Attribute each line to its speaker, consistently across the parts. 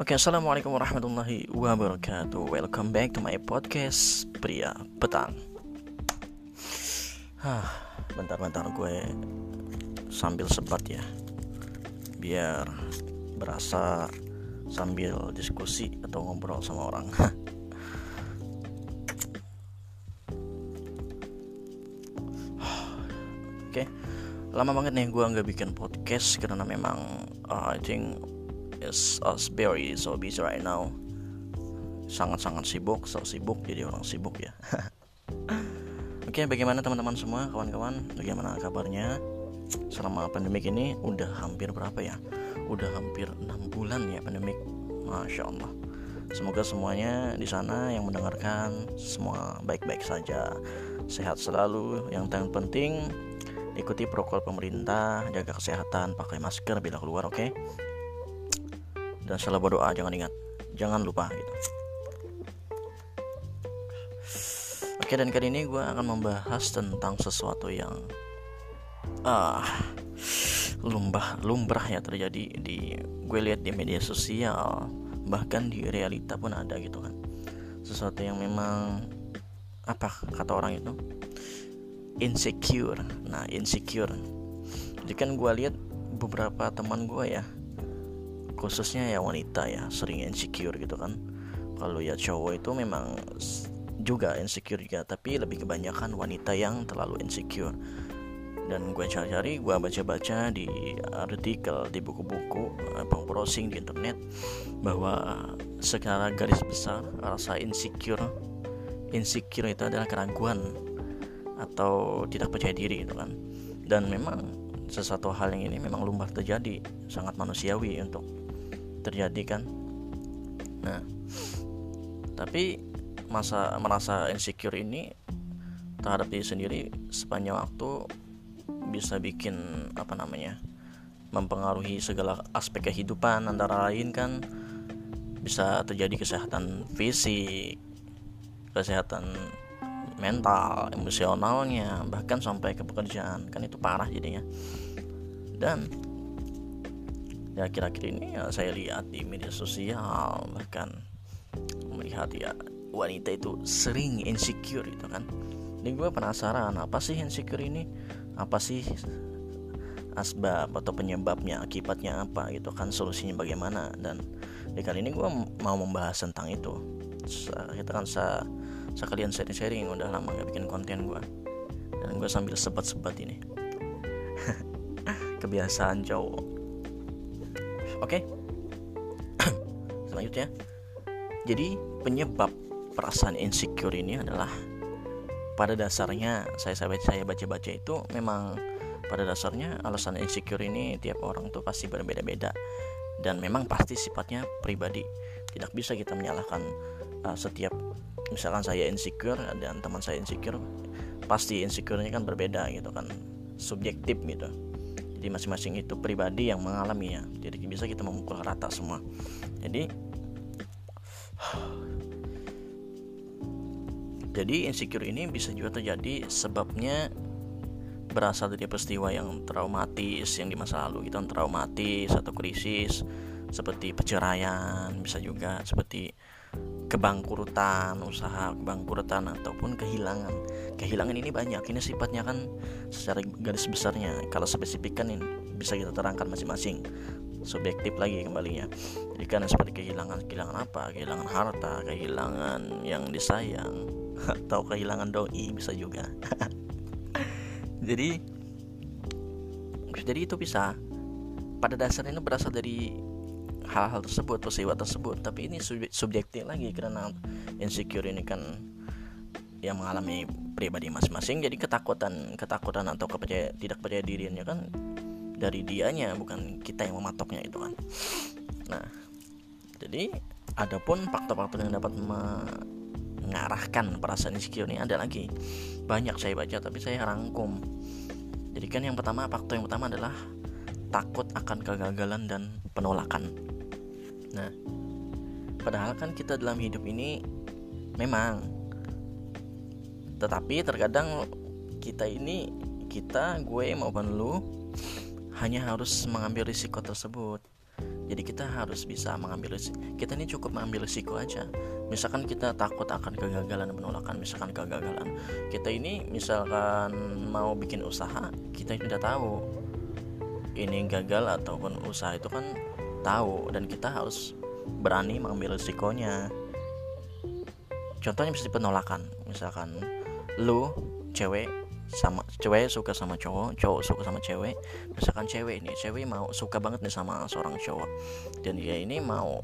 Speaker 1: Oke, assalamualaikum warahmatullahi wabarakatuh. Welcome back to my podcast pria petang. Hah, bentar-bentar gue sambil sebat ya, biar berasa sambil diskusi atau ngobrol sama orang. Oke, lama banget nih gue nggak bikin podcast karena memang uh, I think is us very so busy right now. Sangat-sangat sibuk, so sibuk jadi orang sibuk ya. Oke, bagaimana teman-teman semua, kawan-kawan? Bagaimana kabarnya? Selama pandemik ini udah hampir berapa ya? Udah hampir 6 bulan ya pandemik. Masya Allah. Semoga semuanya di sana yang mendengarkan semua baik-baik saja, sehat selalu. Yang paling penting ikuti protokol pemerintah, jaga kesehatan, pakai masker bila keluar, oke? Okay? Dan selalu berdoa, jangan ingat, jangan lupa gitu. Oke, dan kali ini gue akan membahas tentang sesuatu yang ah lumbah lumrah ya terjadi di gue lihat di media sosial. Bahkan di realita pun ada gitu kan. Sesuatu yang memang apa kata orang itu? Insecure. Nah insecure. Jadi kan gue lihat beberapa teman gue ya khususnya ya wanita ya sering insecure gitu kan. Kalau ya cowok itu memang juga insecure juga tapi lebih kebanyakan wanita yang terlalu insecure. Dan gue cari-cari gue baca-baca di artikel di buku-buku browsing di internet bahwa secara garis besar rasa insecure insecure itu adalah keraguan atau tidak percaya diri itu kan. Dan memang sesuatu hal yang ini memang lumrah terjadi sangat manusiawi untuk terjadi kan. Nah tapi masa merasa insecure ini terhadap diri sendiri sepanjang waktu bisa bikin apa namanya mempengaruhi segala aspek kehidupan antara lain kan. Bisa terjadi kesehatan fisik kesehatan mental, emosionalnya, bahkan sampai ke pekerjaan. Kan itu parah jadinya. Dan ya kira-kira ini ya saya lihat di media sosial bahkan melihat ya wanita itu sering insecure itu kan. Ini gue penasaran apa sih insecure ini? Apa sih asbab atau penyebabnya, akibatnya apa gitu kan solusinya bagaimana dan di kali ini gue mau membahas tentang itu. Kita kan saya sekalian sharing-sharing udah lama gak bikin konten gue dan gue sambil sebat-sebat ini kebiasaan cowok oke? Selanjutnya. Jadi penyebab perasaan insecure ini adalah pada dasarnya saya saya saya baca-baca itu memang pada dasarnya alasan insecure ini tiap orang tuh pasti berbeda-beda. Dan memang pasti sifatnya pribadi. Tidak bisa kita menyalahkan uh, setiap misalkan saya insecure dan teman saya insecure pasti insecure-nya kan berbeda gitu kan. Subjektif gitu jadi masing-masing itu pribadi yang mengalaminya jadi bisa kita memukul rata semua. Jadi jadi insecure ini bisa juga terjadi sebabnya berasal dari peristiwa yang traumatis yang di masa lalu kita gitu, traumatis atau krisis seperti perceraian bisa juga seperti kebangkrutan usaha kebangkrutan ataupun kehilangan. Kehilangan ini banyak ini sifatnya kan secara garis besarnya. Kalau spesifikan ini bisa kita terangkan masing-masing subjektif lagi kembalinya jadi kan seperti kehilangan kehilangan apa? Kehilangan harta kehilangan yang disayang atau kehilangan doi bisa juga. Jadi jadi itu bisa. Pada dasarnya ini berasal dari hal-hal tersebut peristiwa tersebut. Tapi ini subjektif lagi karena insecure ini kan yang mengalami pribadi masing-masing. Jadi ketakutan ketakutan atau kepercaya tidak percaya dirinya kan dari dianya bukan kita yang mematoknya itu kan. Nah jadi adapun faktor-faktor yang dapat mengarahkan perasaan insecure ini ada lagi. Banyak saya baca tapi saya rangkum. Jadi kan yang pertama faktor yang pertama adalah takut akan kegagalan dan penolakan Nah, padahal kan kita dalam hidup ini memang tetapi terkadang kita ini kita gue maupun lu hanya harus mengambil risiko tersebut. Jadi kita harus bisa mengambil kita ini cukup mengambil risiko aja. Misalkan kita takut akan kegagalan penolakan misalkan kegagalan. Kita ini misalkan mau bikin usaha kita sudah tahu ini gagal ataupun usaha itu kan tahu dan kita harus berani mengambil risikonya. Contohnya misalnya penolakan misalkan lu cewek sama cewek suka sama cowok cowok suka sama cewek. Misalkan cewek ini cewek mau suka banget nih sama seorang cowok. Dan dia ini mau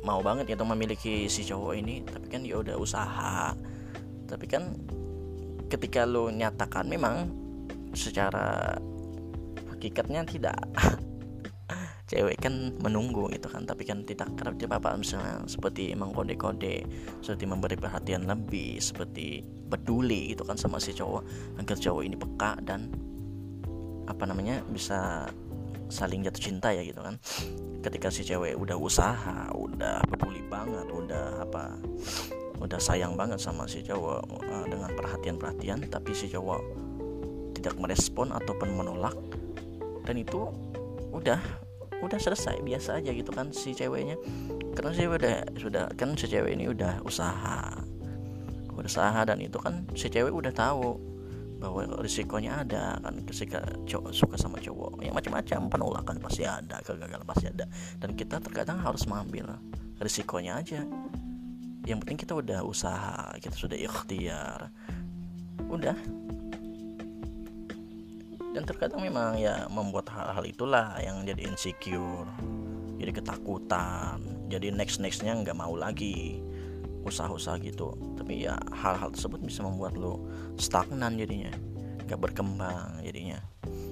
Speaker 1: mau banget gitu memiliki si cowok ini tapi kan dia udah usaha. Tapi kan ketika lo nyatakan memang secara hakikatnya tidak cewek kan menunggu gitu kan tapi kan tidak kerap tidak apa misalnya seperti mengkode-kode seperti memberi perhatian lebih seperti peduli gitu kan sama si cowok agar cowok ini peka dan apa namanya bisa saling jatuh cinta ya gitu kan. Ketika si cewek udah usaha udah peduli banget udah apa udah sayang banget sama si cowok uh, dengan perhatian-perhatian tapi si cowok tidak merespon ataupun menolak dan itu udah udah selesai biasa aja gitu kan si ceweknya. Karena si udah sudah kan si cewek ini udah usaha. Usaha dan itu kan si cewek udah tahu bahwa risikonya ada kan ketika cowok suka sama cowok. Ya macam-macam penolakan pasti ada kegagalan pasti ada. Dan kita terkadang harus mengambil risikonya aja. Yang penting kita udah usaha kita sudah ikhtiar. Udah dan terkadang memang ya membuat hal-hal itulah yang jadi insecure jadi ketakutan jadi next nextnya nggak mau lagi usaha-usaha gitu. Tapi ya hal-hal tersebut bisa membuat lo stagnan jadinya nggak berkembang jadinya.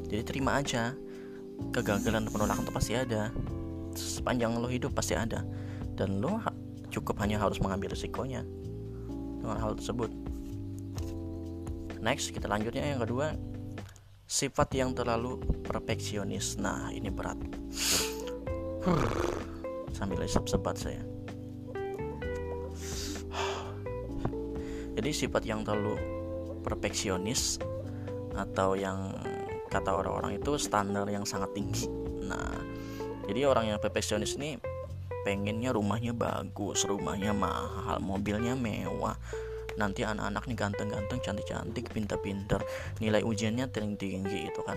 Speaker 1: Jadi terima aja kegagalan dan penolakan itu pasti ada sepanjang lo hidup pasti ada. Dan lo cukup hanya harus mengambil resikonya dengan hal tersebut. Next kita lanjutnya. Yang kedua sifat yang terlalu perfeksionis. Nah ini berat. Sambil isap sebat saya. Jadi sifat yang terlalu perfeksionis atau yang kata orang-orang itu standar yang sangat tinggi. Nah jadi orang yang perfeksionis ini pengennya rumahnya bagus rumahnya mahal mobilnya mewah nanti anak-anak nih ganteng-ganteng cantik-cantik pintar-pintar nilai ujiannya tinggi-tinggi itu kan.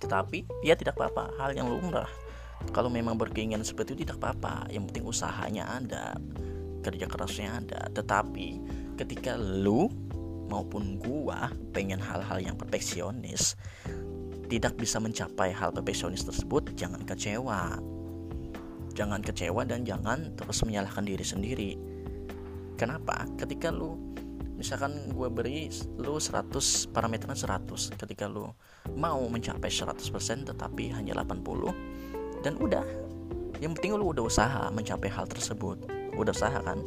Speaker 1: Tetapi ya tidak apa-apa hal yang lumrah. Kalau memang berkeinginan seperti itu tidak apa-apa. Yang penting usahanya ada kerja kerasnya ada. Tetapi ketika lu maupun gua pengen hal-hal yang perfeksionis tidak bisa mencapai hal perfeksionis tersebut jangan kecewa. Jangan kecewa dan jangan terus menyalahkan diri sendiri kenapa? Ketika lu misalkan gue beri lu 100 parameternya 100 ketika lu mau mencapai 100% tetapi hanya 80 dan udah. Yang penting lu udah usaha mencapai hal tersebut. Udah usaha kan?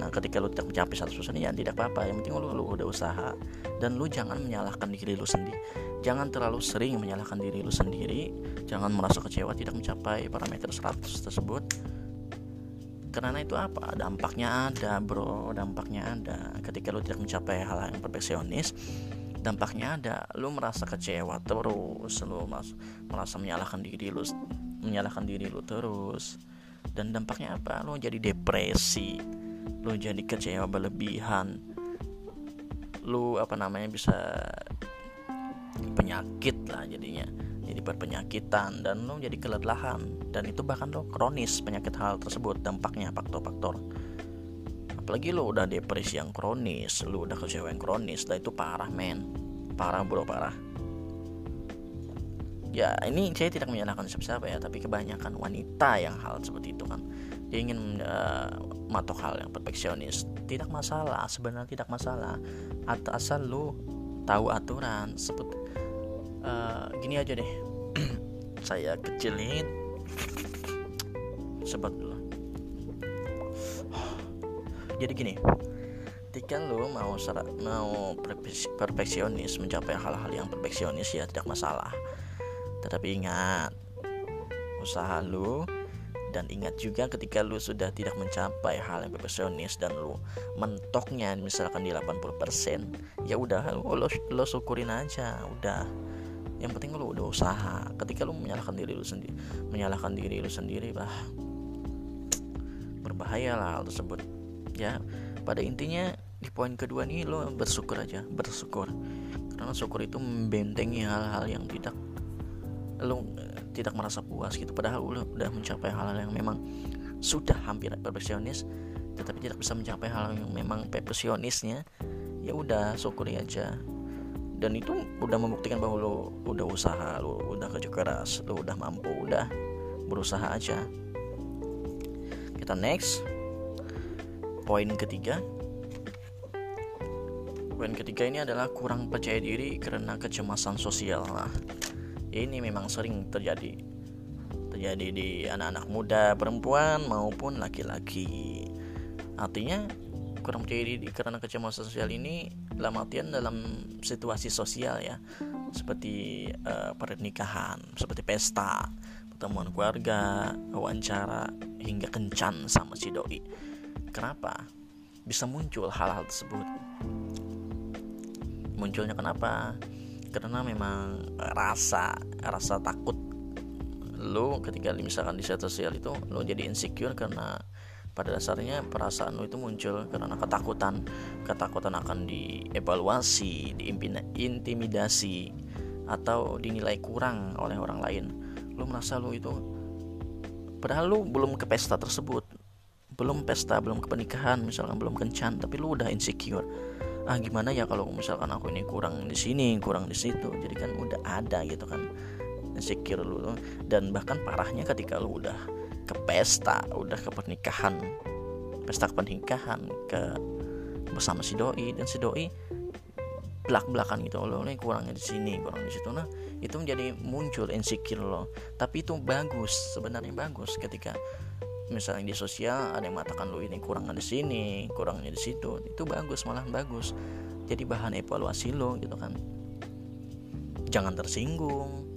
Speaker 1: Nah ketika lu tidak mencapai 100% ya tidak apa-apa. Yang penting lu, lu udah usaha. Dan lu jangan menyalahkan diri lu sendiri jangan terlalu sering menyalahkan diri lu sendiri. Jangan merasa kecewa tidak mencapai parameter 100 tersebut karena itu apa? Dampaknya ada bro. Dampaknya ada. Ketika lu tidak mencapai hal yang perfeksionis dampaknya ada. Lu merasa kecewa terus. Lu merasa menyalahkan diri lu menyalahkan diri lu terus. Dan dampaknya apa? Lu jadi depresi. Lu jadi kecewa berlebihan. Lu apa namanya bisa penyakit lah jadinya jadi berpenyakitan dan lo jadi kelelahan. Dan itu bahkan lo kronis penyakit hal tersebut dampaknya faktor-faktor. Apalagi lo udah depresi yang kronis lo udah kecewa yang kronis lah itu parah men. Parah bro parah. Ya ini saya tidak menyalahkan siapa-siapa ya tapi kebanyakan wanita yang hal seperti itu kan. Dia ingin uh, matok hal yang perfeksionis. Tidak masalah sebenarnya tidak masalah. Asal lo tahu aturan seperti uh, gini aja deh. Saya kecilin sebat dulu. Jadi gini ketika lo mau syarat mau perfeksionis mencapai hal-hal yang perfeksionis ya tidak masalah. Tetapi ingat usaha lo dan ingat juga ketika lu sudah tidak mencapai hal yang perfeksionis dan lu mentoknya misalkan di 80% ya udah lo, lo, lo syukurin aja udah yang penting lu udah usaha. Ketika lu menyalahkan diri lu sendiri menyalahkan diri lu sendiri bah berbahaya lah hal tersebut. Ya pada intinya di poin kedua nih lo bersyukur aja bersyukur. Karena syukur itu membentengi hal-hal yang tidak lo tidak merasa puas gitu. Padahal lo udah mencapai hal-hal yang memang sudah hampir perfeksionis tetapi tidak bisa mencapai hal yang memang perfeksionisnya ya udah syukuri aja dan itu udah membuktikan bahwa lo udah usaha lo udah kerja keras lo udah mampu udah berusaha aja. Kita next. Poin ketiga. Poin ketiga ini adalah kurang percaya diri karena kecemasan sosial. Nah ini memang sering terjadi. Terjadi di anak-anak muda perempuan maupun laki-laki. Artinya kurang percaya diri karena kecemasan sosial ini dalam artian dalam situasi sosial ya. Seperti uh, pernikahan seperti pesta pertemuan keluarga wawancara hingga kencan sama si doi. Kenapa bisa muncul hal-hal tersebut? Munculnya kenapa? Karena memang rasa rasa takut lo ketika misalkan di sosial itu lo jadi insecure karena pada dasarnya perasaan itu muncul karena ketakutan. Ketakutan akan dievaluasi diintimidasi atau dinilai kurang oleh orang lain. Lu merasa lu itu padahal lu belum ke pesta tersebut. Belum pesta belum ke pernikahan misalkan belum kencan tapi lu udah insecure. Ah gimana ya kalau misalkan aku ini kurang di sini kurang di situ? Jadi kan udah ada gitu kan insecure lu dan bahkan parahnya ketika lu udah ke pesta udah ke pernikahan pesta pernikahan ke bersama si doi dan si doi belak belakan gitu loh ini kurangnya di sini kurang di situ. Nah itu menjadi muncul insecure lo. Tapi itu bagus sebenarnya bagus ketika misalnya di sosial ada yang mengatakan lo ini kurangnya di sini kurangnya di situ. Itu bagus malah bagus. Jadi bahan evaluasi lo gitu kan. Jangan tersinggung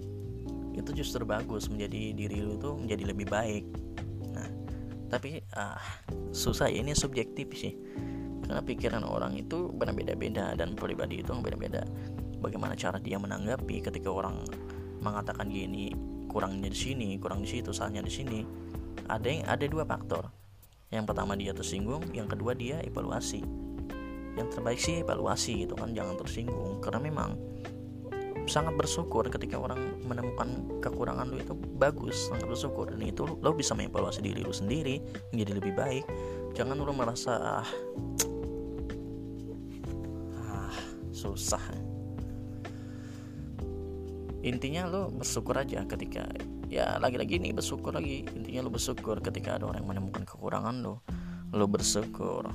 Speaker 1: itu justru bagus menjadi diri lu tuh menjadi lebih baik. Nah tapi ah susah ya ini subjektif sih. Karena pikiran orang itu berbeda-beda dan pribadi itu beda-beda bagaimana cara dia menanggapi ketika orang mengatakan gini kurangnya di sini kurang di situ salahnya di sini. Ada yang ada dua faktor. Yang pertama dia tersinggung yang kedua dia evaluasi. Yang terbaik sih evaluasi gitu kan jangan tersinggung. Karena memang sangat bersyukur ketika orang menemukan kekurangan lu itu bagus sangat bersyukur. Dan itu lo bisa mengevaluasi diri lu sendiri menjadi lebih baik. Jangan lu merasa ah, ah susah. Intinya lo bersyukur aja ketika ya lagi-lagi nih bersyukur lagi. Intinya lo bersyukur ketika ada orang yang menemukan kekurangan lo lo bersyukur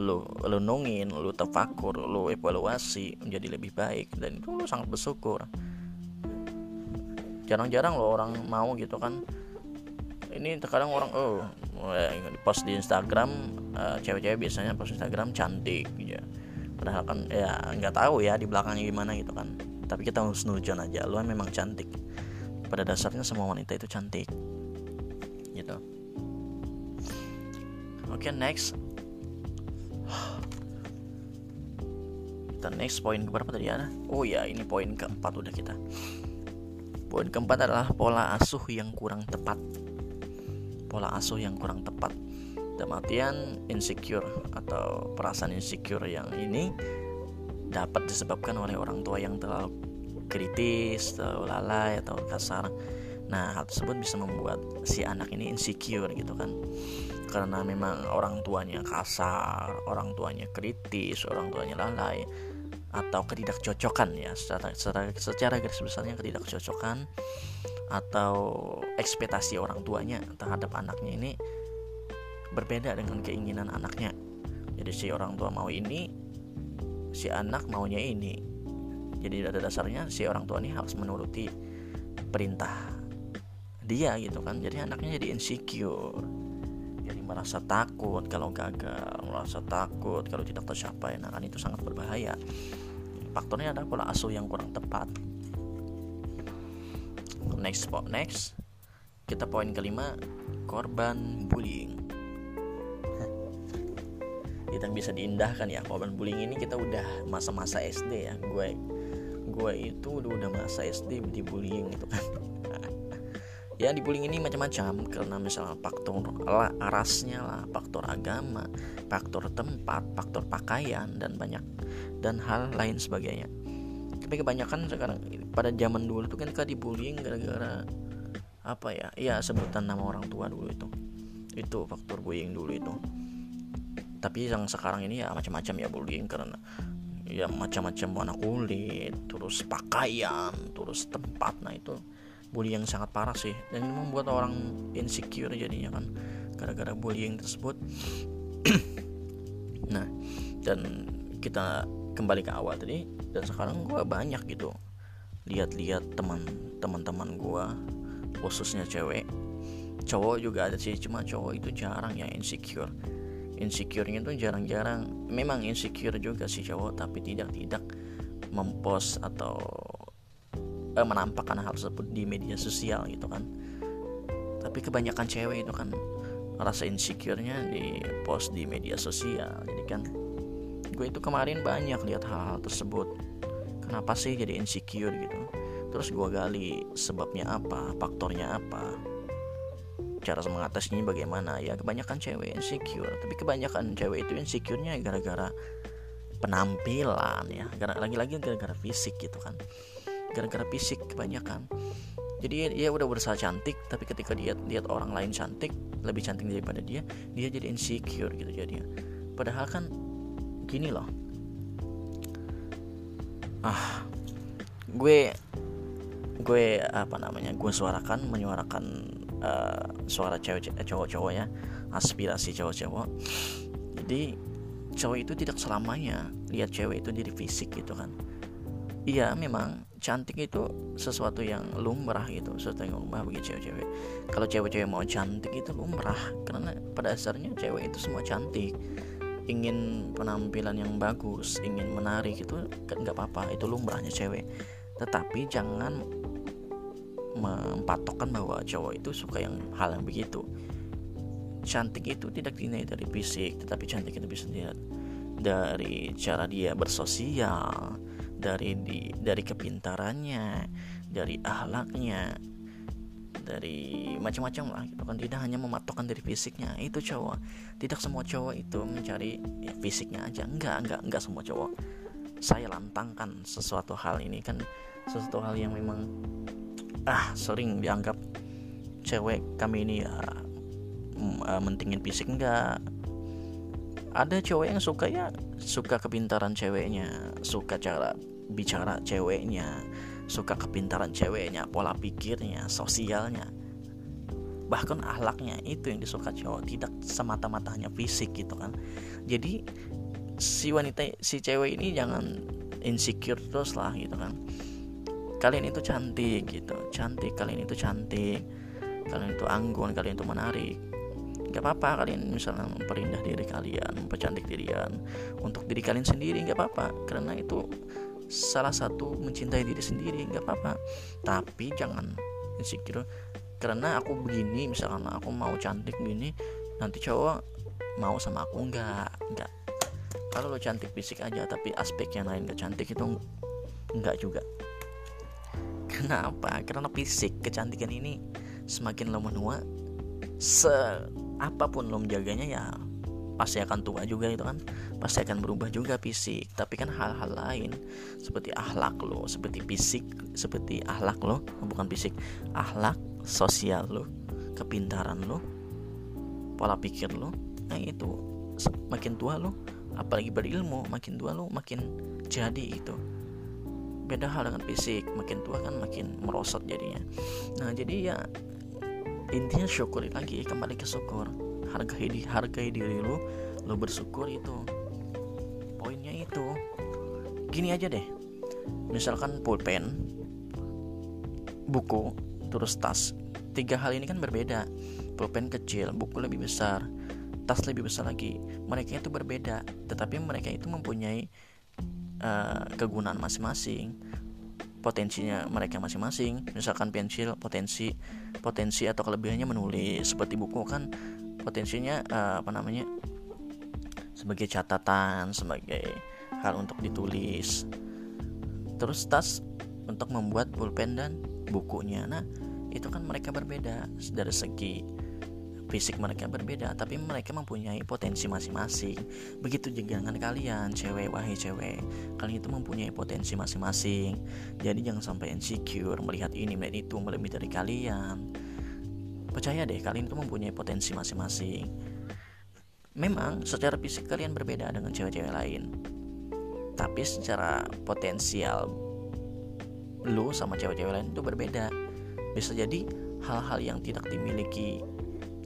Speaker 1: lu lu nungin lu tefakur lu evaluasi menjadi lebih baik. Dan itu lu sangat bersyukur. Jarang-jarang lo orang mau gitu kan. Ini terkadang orang oh di post di Instagram uh, cewek-cewek biasanya post Instagram cantik ya padahal kan ya nggak tahu ya di belakangnya gimana gitu kan. Tapi kita harus nujon aja lo memang cantik. Pada dasarnya semua wanita itu cantik. Gitu. Oke okay, next kita next poin keberapa tadi ya oh ya ini poin keempat udah kita. Poin keempat adalah pola asuh yang kurang tepat. Pola asuh yang kurang tepat. Dalam artian insecure atau perasaan insecure yang ini dapat disebabkan oleh orang tua yang terlalu kritis, terlalu lalai atau kasar. Nah, hal tersebut bisa membuat si anak ini insecure gitu kan. Karena memang orang tuanya kasar, orang tuanya kritis, orang tuanya lalai atau ketidakcocokan ya secara secara secara garis besarnya ketidakcocokan atau ekspektasi orang tuanya terhadap anaknya ini berbeda dengan keinginan anaknya. Jadi si orang tua mau ini si anak maunya ini. Jadi pada dasarnya si orang tua ini harus menuruti perintah dia gitu kan. Jadi anaknya jadi insecure jadi merasa takut kalau gagal merasa takut kalau tidak tercapai. Nah kan itu sangat berbahaya. Faktornya adalah pola asuh yang kurang tepat. Next spot next. Kita poin kelima korban bullying. Kita bisa diindahkan ya. Korban bullying ini kita udah masa-masa SD ya. Gue gue itu udah, udah masa SD dibullying gitu kan ya dibullying ini macam-macam karena misalnya faktor rasnya lah faktor agama faktor tempat faktor pakaian dan banyak dan hal lain sebagainya. Tapi kebanyakan sekarang pada zaman dulu tuh kan dibullying gara-gara apa ya ya sebutan nama orang tua dulu itu. Itu faktor bullying dulu itu. Tapi yang sekarang ini ya macam-macam ya bullying karena ya macam-macam warna kulit terus pakaian terus tempat nah itu bullying yang sangat parah sih. Dan ini membuat orang insecure jadinya kan gara-gara bullying tersebut. Nah dan kita kembali ke awal tadi dan sekarang gue banyak gitu lihat-lihat teman teman-teman gue khususnya cewek. Cowok juga ada sih cuma cowok itu jarang ya insecure. Insecure-nya tuh jarang-jarang. Memang insecure juga sih cowok tapi tidak tidak mempost atau eh, menampakkan hal tersebut di media sosial gitu kan. Tapi kebanyakan cewek itu kan rasa insecure-nya di post di media sosial. Jadi kan gue itu kemarin banyak lihat hal-hal tersebut. Kenapa sih jadi insecure gitu? Terus gue gali sebabnya apa faktornya apa? Cara mengatasinya bagaimana? Ya kebanyakan cewek insecure. Tapi kebanyakan cewek itu insecure-nya gara-gara penampilan ya. Lagi-lagi gara-gara fisik gitu kan gara-gara fisik kebanyakan. Jadi dia udah berusaha cantik tapi ketika dia lihat orang lain cantik lebih cantik daripada dia dia jadi insecure gitu jadinya. Padahal kan gini loh. Ah gue gue apa namanya gue suarakan menyuarakan uh, suara cewek eh, cowok-cowok ya aspirasi cowok-cowok. Jadi cowok itu tidak selamanya lihat cewek itu dari fisik gitu kan iya memang cantik itu sesuatu yang lumrah gitu. Sesuatu yang lumrah bagi cewek-cewek. Kalau cewek-cewek mau cantik itu lumrah karena pada dasarnya cewek itu semua cantik. Ingin penampilan yang bagus ingin menarik itu nggak apa-apa itu lumrahnya cewek. Tetapi jangan mempatokkan bahwa cowok itu suka yang hal yang begitu. Cantik itu tidak dinilai dari fisik tetapi cantik itu bisa dilihat dari cara dia bersosial dari di dari kepintarannya dari ahlaknya dari macam-macam lah gitu kan. Tidak hanya mematokkan dari fisiknya. Itu cowok. Tidak semua cowok itu mencari ya, fisiknya aja. Enggak enggak enggak semua cowok. Saya lantangkan sesuatu hal ini kan. Sesuatu hal yang memang ah sering dianggap cewek kami ini ya mentingin fisik enggak ada cowok yang suka ya suka kepintaran ceweknya suka cara bicara ceweknya suka kepintaran ceweknya pola pikirnya sosialnya. Bahkan ahlaknya itu yang disuka cowok tidak semata-mata hanya fisik gitu kan. Jadi si wanita si cewek ini jangan insecure terus lah gitu kan. Kalian itu cantik gitu cantik. Kalian itu cantik. Kalian itu anggun kalian itu menarik nggak apa-apa kalian misalnya memperindah diri kalian mempercantik dirian untuk diri kalian sendiri nggak apa-apa karena itu salah satu mencintai diri sendiri nggak apa-apa. Tapi jangan insecure karena aku begini misalkan aku mau cantik begini nanti cowok mau sama aku nggak nggak. Kalau lo cantik fisik aja tapi aspek yang lain nggak cantik itu nggak juga. Kenapa? Karena fisik kecantikan ini semakin lo menua, se apa pun lo menjaganya ya pasti akan tua juga itu kan. Pasti akan berubah juga fisik. Tapi kan hal-hal lain seperti akhlak lo seperti fisik seperti akhlak lo bukan fisik akhlak sosial lo kepintaran lo pola pikir lo nah itu makin tua lo apalagi berilmu makin tua lo makin jadi itu beda hal dengan fisik makin tua kan makin merosot jadinya. Nah jadi ya intinya syukuri lagi kembali ke syukur. Hargai di hargai diri lu lu bersyukur itu. Poinnya itu. Gini aja deh. Misalkan pulpen buku terus tas. Tiga hal ini kan berbeda. Pulpen kecil buku lebih besar tas lebih besar lagi. Mereka itu berbeda tetapi mereka itu mempunyai uh, kegunaan masing-masing potensinya mereka masing-masing. Misalkan pensil potensi potensi atau kelebihannya menulis. Seperti buku kan potensinya uh, apa namanya sebagai catatan sebagai hal untuk ditulis. Terus tas untuk membuat pulpen dan bukunya. Nah itu kan mereka berbeda. Dari segi fisik mereka berbeda tapi mereka mempunyai potensi masing-masing. Begitu juga dengan kalian cewek wahai cewek. Kalian itu mempunyai potensi masing-masing. Jadi jangan sampai insecure melihat ini melihat itu melebihi dari kalian. Percaya deh kalian itu mempunyai potensi masing-masing. Memang secara fisik kalian berbeda dengan cewek-cewek lain. Tapi secara potensial lu sama cewek-cewek lain itu berbeda. Bisa jadi hal-hal yang tidak dimiliki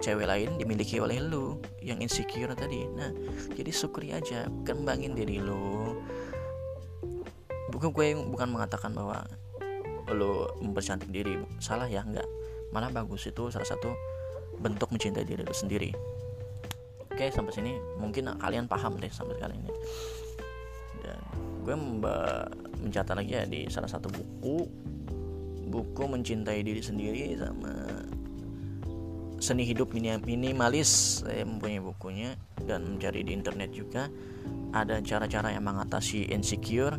Speaker 1: cewek lain dimiliki oleh lu yang insecure tadi. Nah jadi syukuri aja kembangin diri lu. Bukan gue bukan mengatakan bahwa lu mempercantik diri. Salah ya enggak. Malah bagus itu salah satu bentuk mencintai diri lu sendiri. Oke sampai sini. Mungkin kalian paham deh sampai kali ini. Dan gue mencatat lagi ya di salah satu buku. Buku mencintai diri sendiri sama seni hidup minimalis. Saya mempunyai bukunya dan mencari di internet juga. Ada cara-cara yang mengatasi insecure.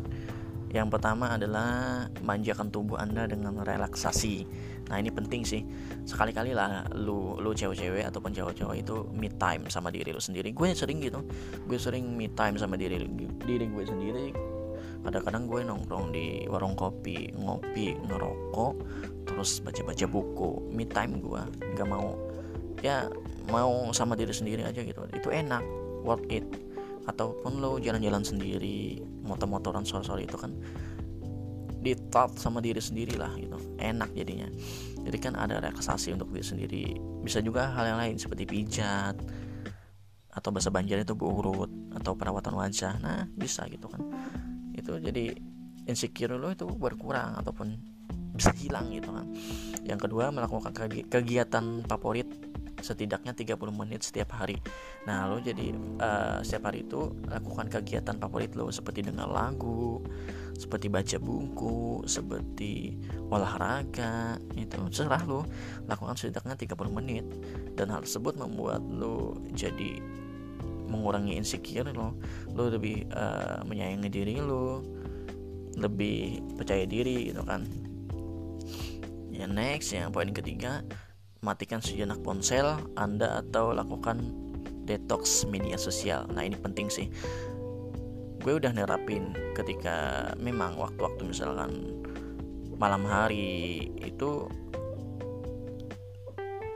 Speaker 1: Yang pertama adalah manjakan tubuh anda dengan relaksasi. Nah ini penting sih. Sekali-kali lah lu lu cewek-cewek ataupun cowok-cowok itu me time sama diri lu sendiri. Gue sering gitu. Gue sering me time sama diri diri gue sendiri. Kadang-kadang gue nongkrong di warung kopi ngopi ngerokok terus baca-baca buku. Me time gue. Nggak mau ya mau sama diri sendiri aja gitu. Itu enak worth it. Ataupun lo jalan-jalan sendiri motor-motoran sore-sore itu kan di top sama diri sendiri lah gitu. Enak jadinya. Jadi kan ada relaksasi untuk diri sendiri. Bisa juga hal yang lain seperti pijat atau bahasa Banjar itu burut atau perawatan wajah. Nah bisa gitu kan. Itu jadi insecure lo itu berkurang ataupun bisa hilang gitu kan. Yang kedua melakukan kegiatan favorit setidaknya 30 menit setiap hari. Nah, lo jadi uh, setiap hari itu lakukan kegiatan favorit lo seperti dengar lagu, seperti baca buku, seperti olahraga, itu serah lo lakukan setidaknya 30 menit dan hal tersebut membuat lo jadi mengurangi insecure lo, lo lebih uh, menyayangi diri lo, lebih percaya diri gitu kan. Ya next yang poin ketiga matikan sejenak ponsel Anda atau lakukan detox media sosial. Nah, ini penting sih. Gue udah nerapin ketika memang waktu-waktu misalkan malam hari itu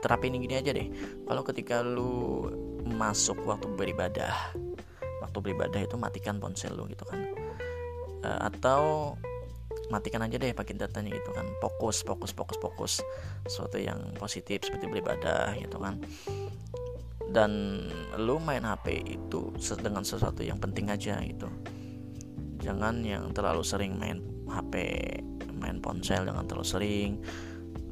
Speaker 1: terapin gini aja deh. Kalau ketika lu masuk waktu beribadah, waktu beribadah itu matikan ponsel lu gitu kan. Uh, atau matikan aja deh pakai datanya gitu kan. Fokus fokus fokus fokus. Sesuatu yang positif seperti beribadah gitu kan. Dan lu main HP itu dengan sesuatu yang penting aja gitu. Jangan yang terlalu sering main HP main ponsel jangan terlalu sering.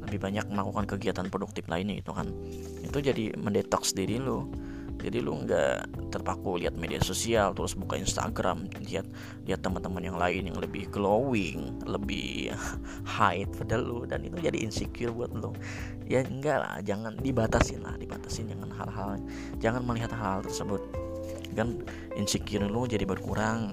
Speaker 1: Lebih banyak melakukan kegiatan produktif lainnya gitu kan. Itu jadi mendetoks diri lu jadi lu nggak terpaku lihat media sosial terus buka Instagram lihat lihat teman-teman yang lain yang lebih glowing lebih high pada lu dan itu jadi insecure buat lu. Ya enggak lah jangan dibatasin lah dibatasin jangan hal-hal jangan melihat hal-hal tersebut. Kan insecure lu jadi berkurang.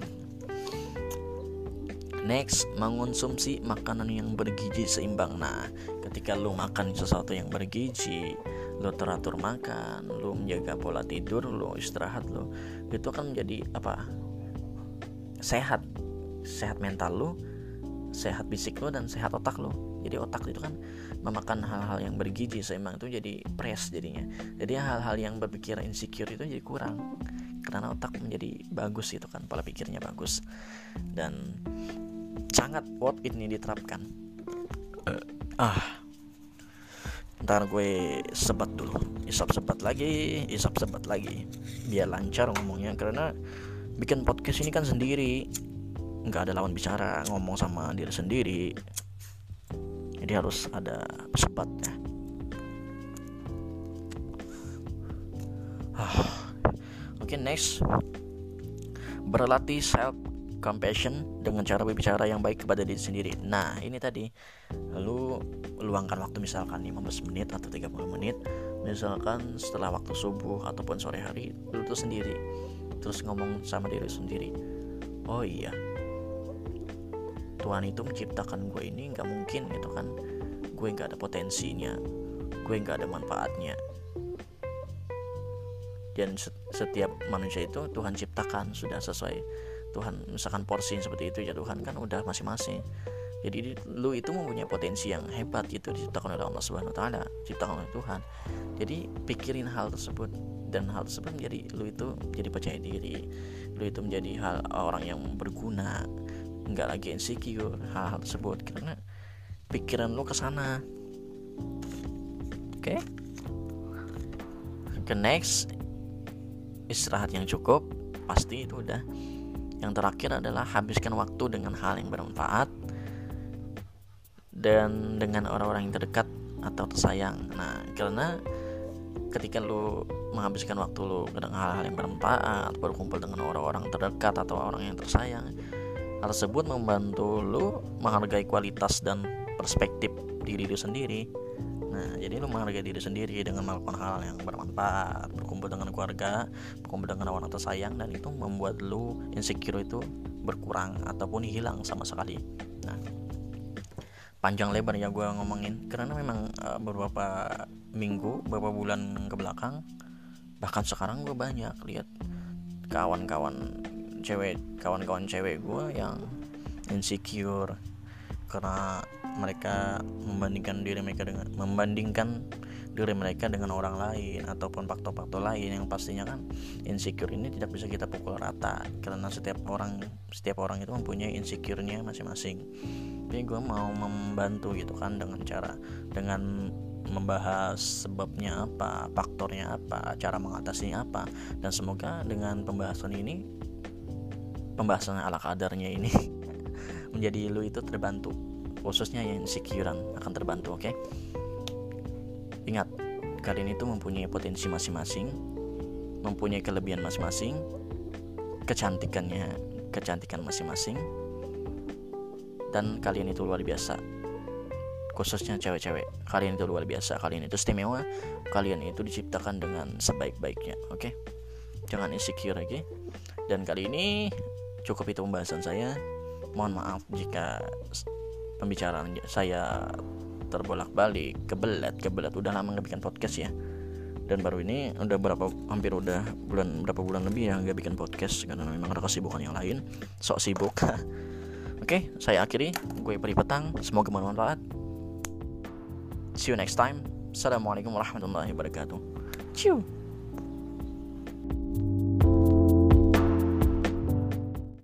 Speaker 1: Next, mengonsumsi makanan yang bergizi seimbang. Nah, ketika lu makan sesuatu yang bergizi, lo teratur makan lo menjaga pola tidur lo istirahat lo itu akan menjadi apa? Sehat. Sehat mental lo sehat fisik lo dan sehat otak lo jadi otak itu kan memakan hal-hal yang bergizi seimbang itu jadi press jadinya. Jadi hal-hal yang berpikir insecure itu jadi kurang. Karena otak menjadi bagus itu kan pola pikirnya bagus. Dan sangat worth ini diterapkan. Uh, ah ntar gue sebat dulu. Isap sebat lagi isap sebat lagi. Biar lancar ngomongnya karena bikin podcast ini kan sendiri. Nggak ada lawan bicara ngomong sama diri sendiri. Jadi harus ada sebatnya ah. oke next. Berlatih self compassion dengan cara berbicara yang baik kepada diri sendiri. Nah, ini tadi lu luangkan waktu misalkan 15 menit atau 30 menit misalkan setelah waktu subuh ataupun sore hari lu tuh sendiri terus ngomong sama diri sendiri. Oh iya. Tuhan itu menciptakan gue ini nggak mungkin gitu kan gue nggak ada potensinya gue nggak ada manfaatnya dan setiap manusia itu Tuhan ciptakan sudah sesuai Tuhan misalkan porsi seperti itu ya Tuhan kan udah masing-masing. Jadi lu itu mempunyai potensi yang hebat gitu diciptakan oleh Allah Subhanahu Taala diciptakan oleh Tuhan. Jadi pikirin hal tersebut dan hal tersebut menjadi lu itu jadi percaya diri lu itu menjadi hal orang yang berguna nggak lagi insecure hal-hal tersebut karena pikiran lu ke sana. Oke? Okay? ke next istirahat yang cukup pasti itu udah yang terakhir adalah habiskan waktu dengan hal yang bermanfaat dan dengan orang-orang yang terdekat atau tersayang. Nah karena ketika lu menghabiskan waktu lu dengan hal-hal yang bermanfaat berkumpul dengan orang-orang terdekat atau orang yang tersayang hal tersebut membantu lu menghargai kualitas dan perspektif diri lu sendiri Nah, jadi lu menghargai diri sendiri dengan melakukan hal yang bermanfaat, berkumpul dengan keluarga, berkumpul dengan orang tersayang dan itu membuat lu insecure itu berkurang ataupun hilang sama sekali. Nah, panjang lebar ya gue ngomongin karena memang uh, beberapa minggu, beberapa bulan ke belakang bahkan sekarang gue banyak lihat kawan-kawan cewek, kawan-kawan cewek gue yang insecure karena mereka membandingkan diri mereka dengan membandingkan diri mereka dengan orang lain ataupun faktor-faktor lain yang pastinya kan insecure ini tidak bisa kita pukul rata karena setiap orang setiap orang itu mempunyai insecure-nya masing-masing. Tapi gue mau membantu gitu kan dengan cara dengan membahas sebabnya apa, faktornya apa, cara mengatasinya apa dan semoga dengan pembahasan ini pembahasan ala kadarnya ini menjadi lu itu terbantu khususnya yang insecurean akan terbantu oke okay? ingat kalian itu mempunyai potensi masing-masing mempunyai kelebihan masing-masing kecantikannya kecantikan masing-masing dan kalian itu luar biasa khususnya cewek-cewek kalian itu luar biasa kalian itu istimewa kalian itu diciptakan dengan sebaik-baiknya oke okay? jangan insecure oke okay? dan kali ini cukup itu pembahasan saya mohon maaf jika pembicaraan saya terbolak-balik kebelat kebelat udah lama nggak bikin podcast ya. Dan baru ini udah berapa hampir udah bulan berapa bulan lebih ya nggak bikin podcast karena memang ada kesibukan yang lain. Sok sibuk. Oke saya akhiri. Gue beri petang. Semoga bermanfaat. See you next time. Assalamualaikum warahmatullahi wabarakatuh. Cium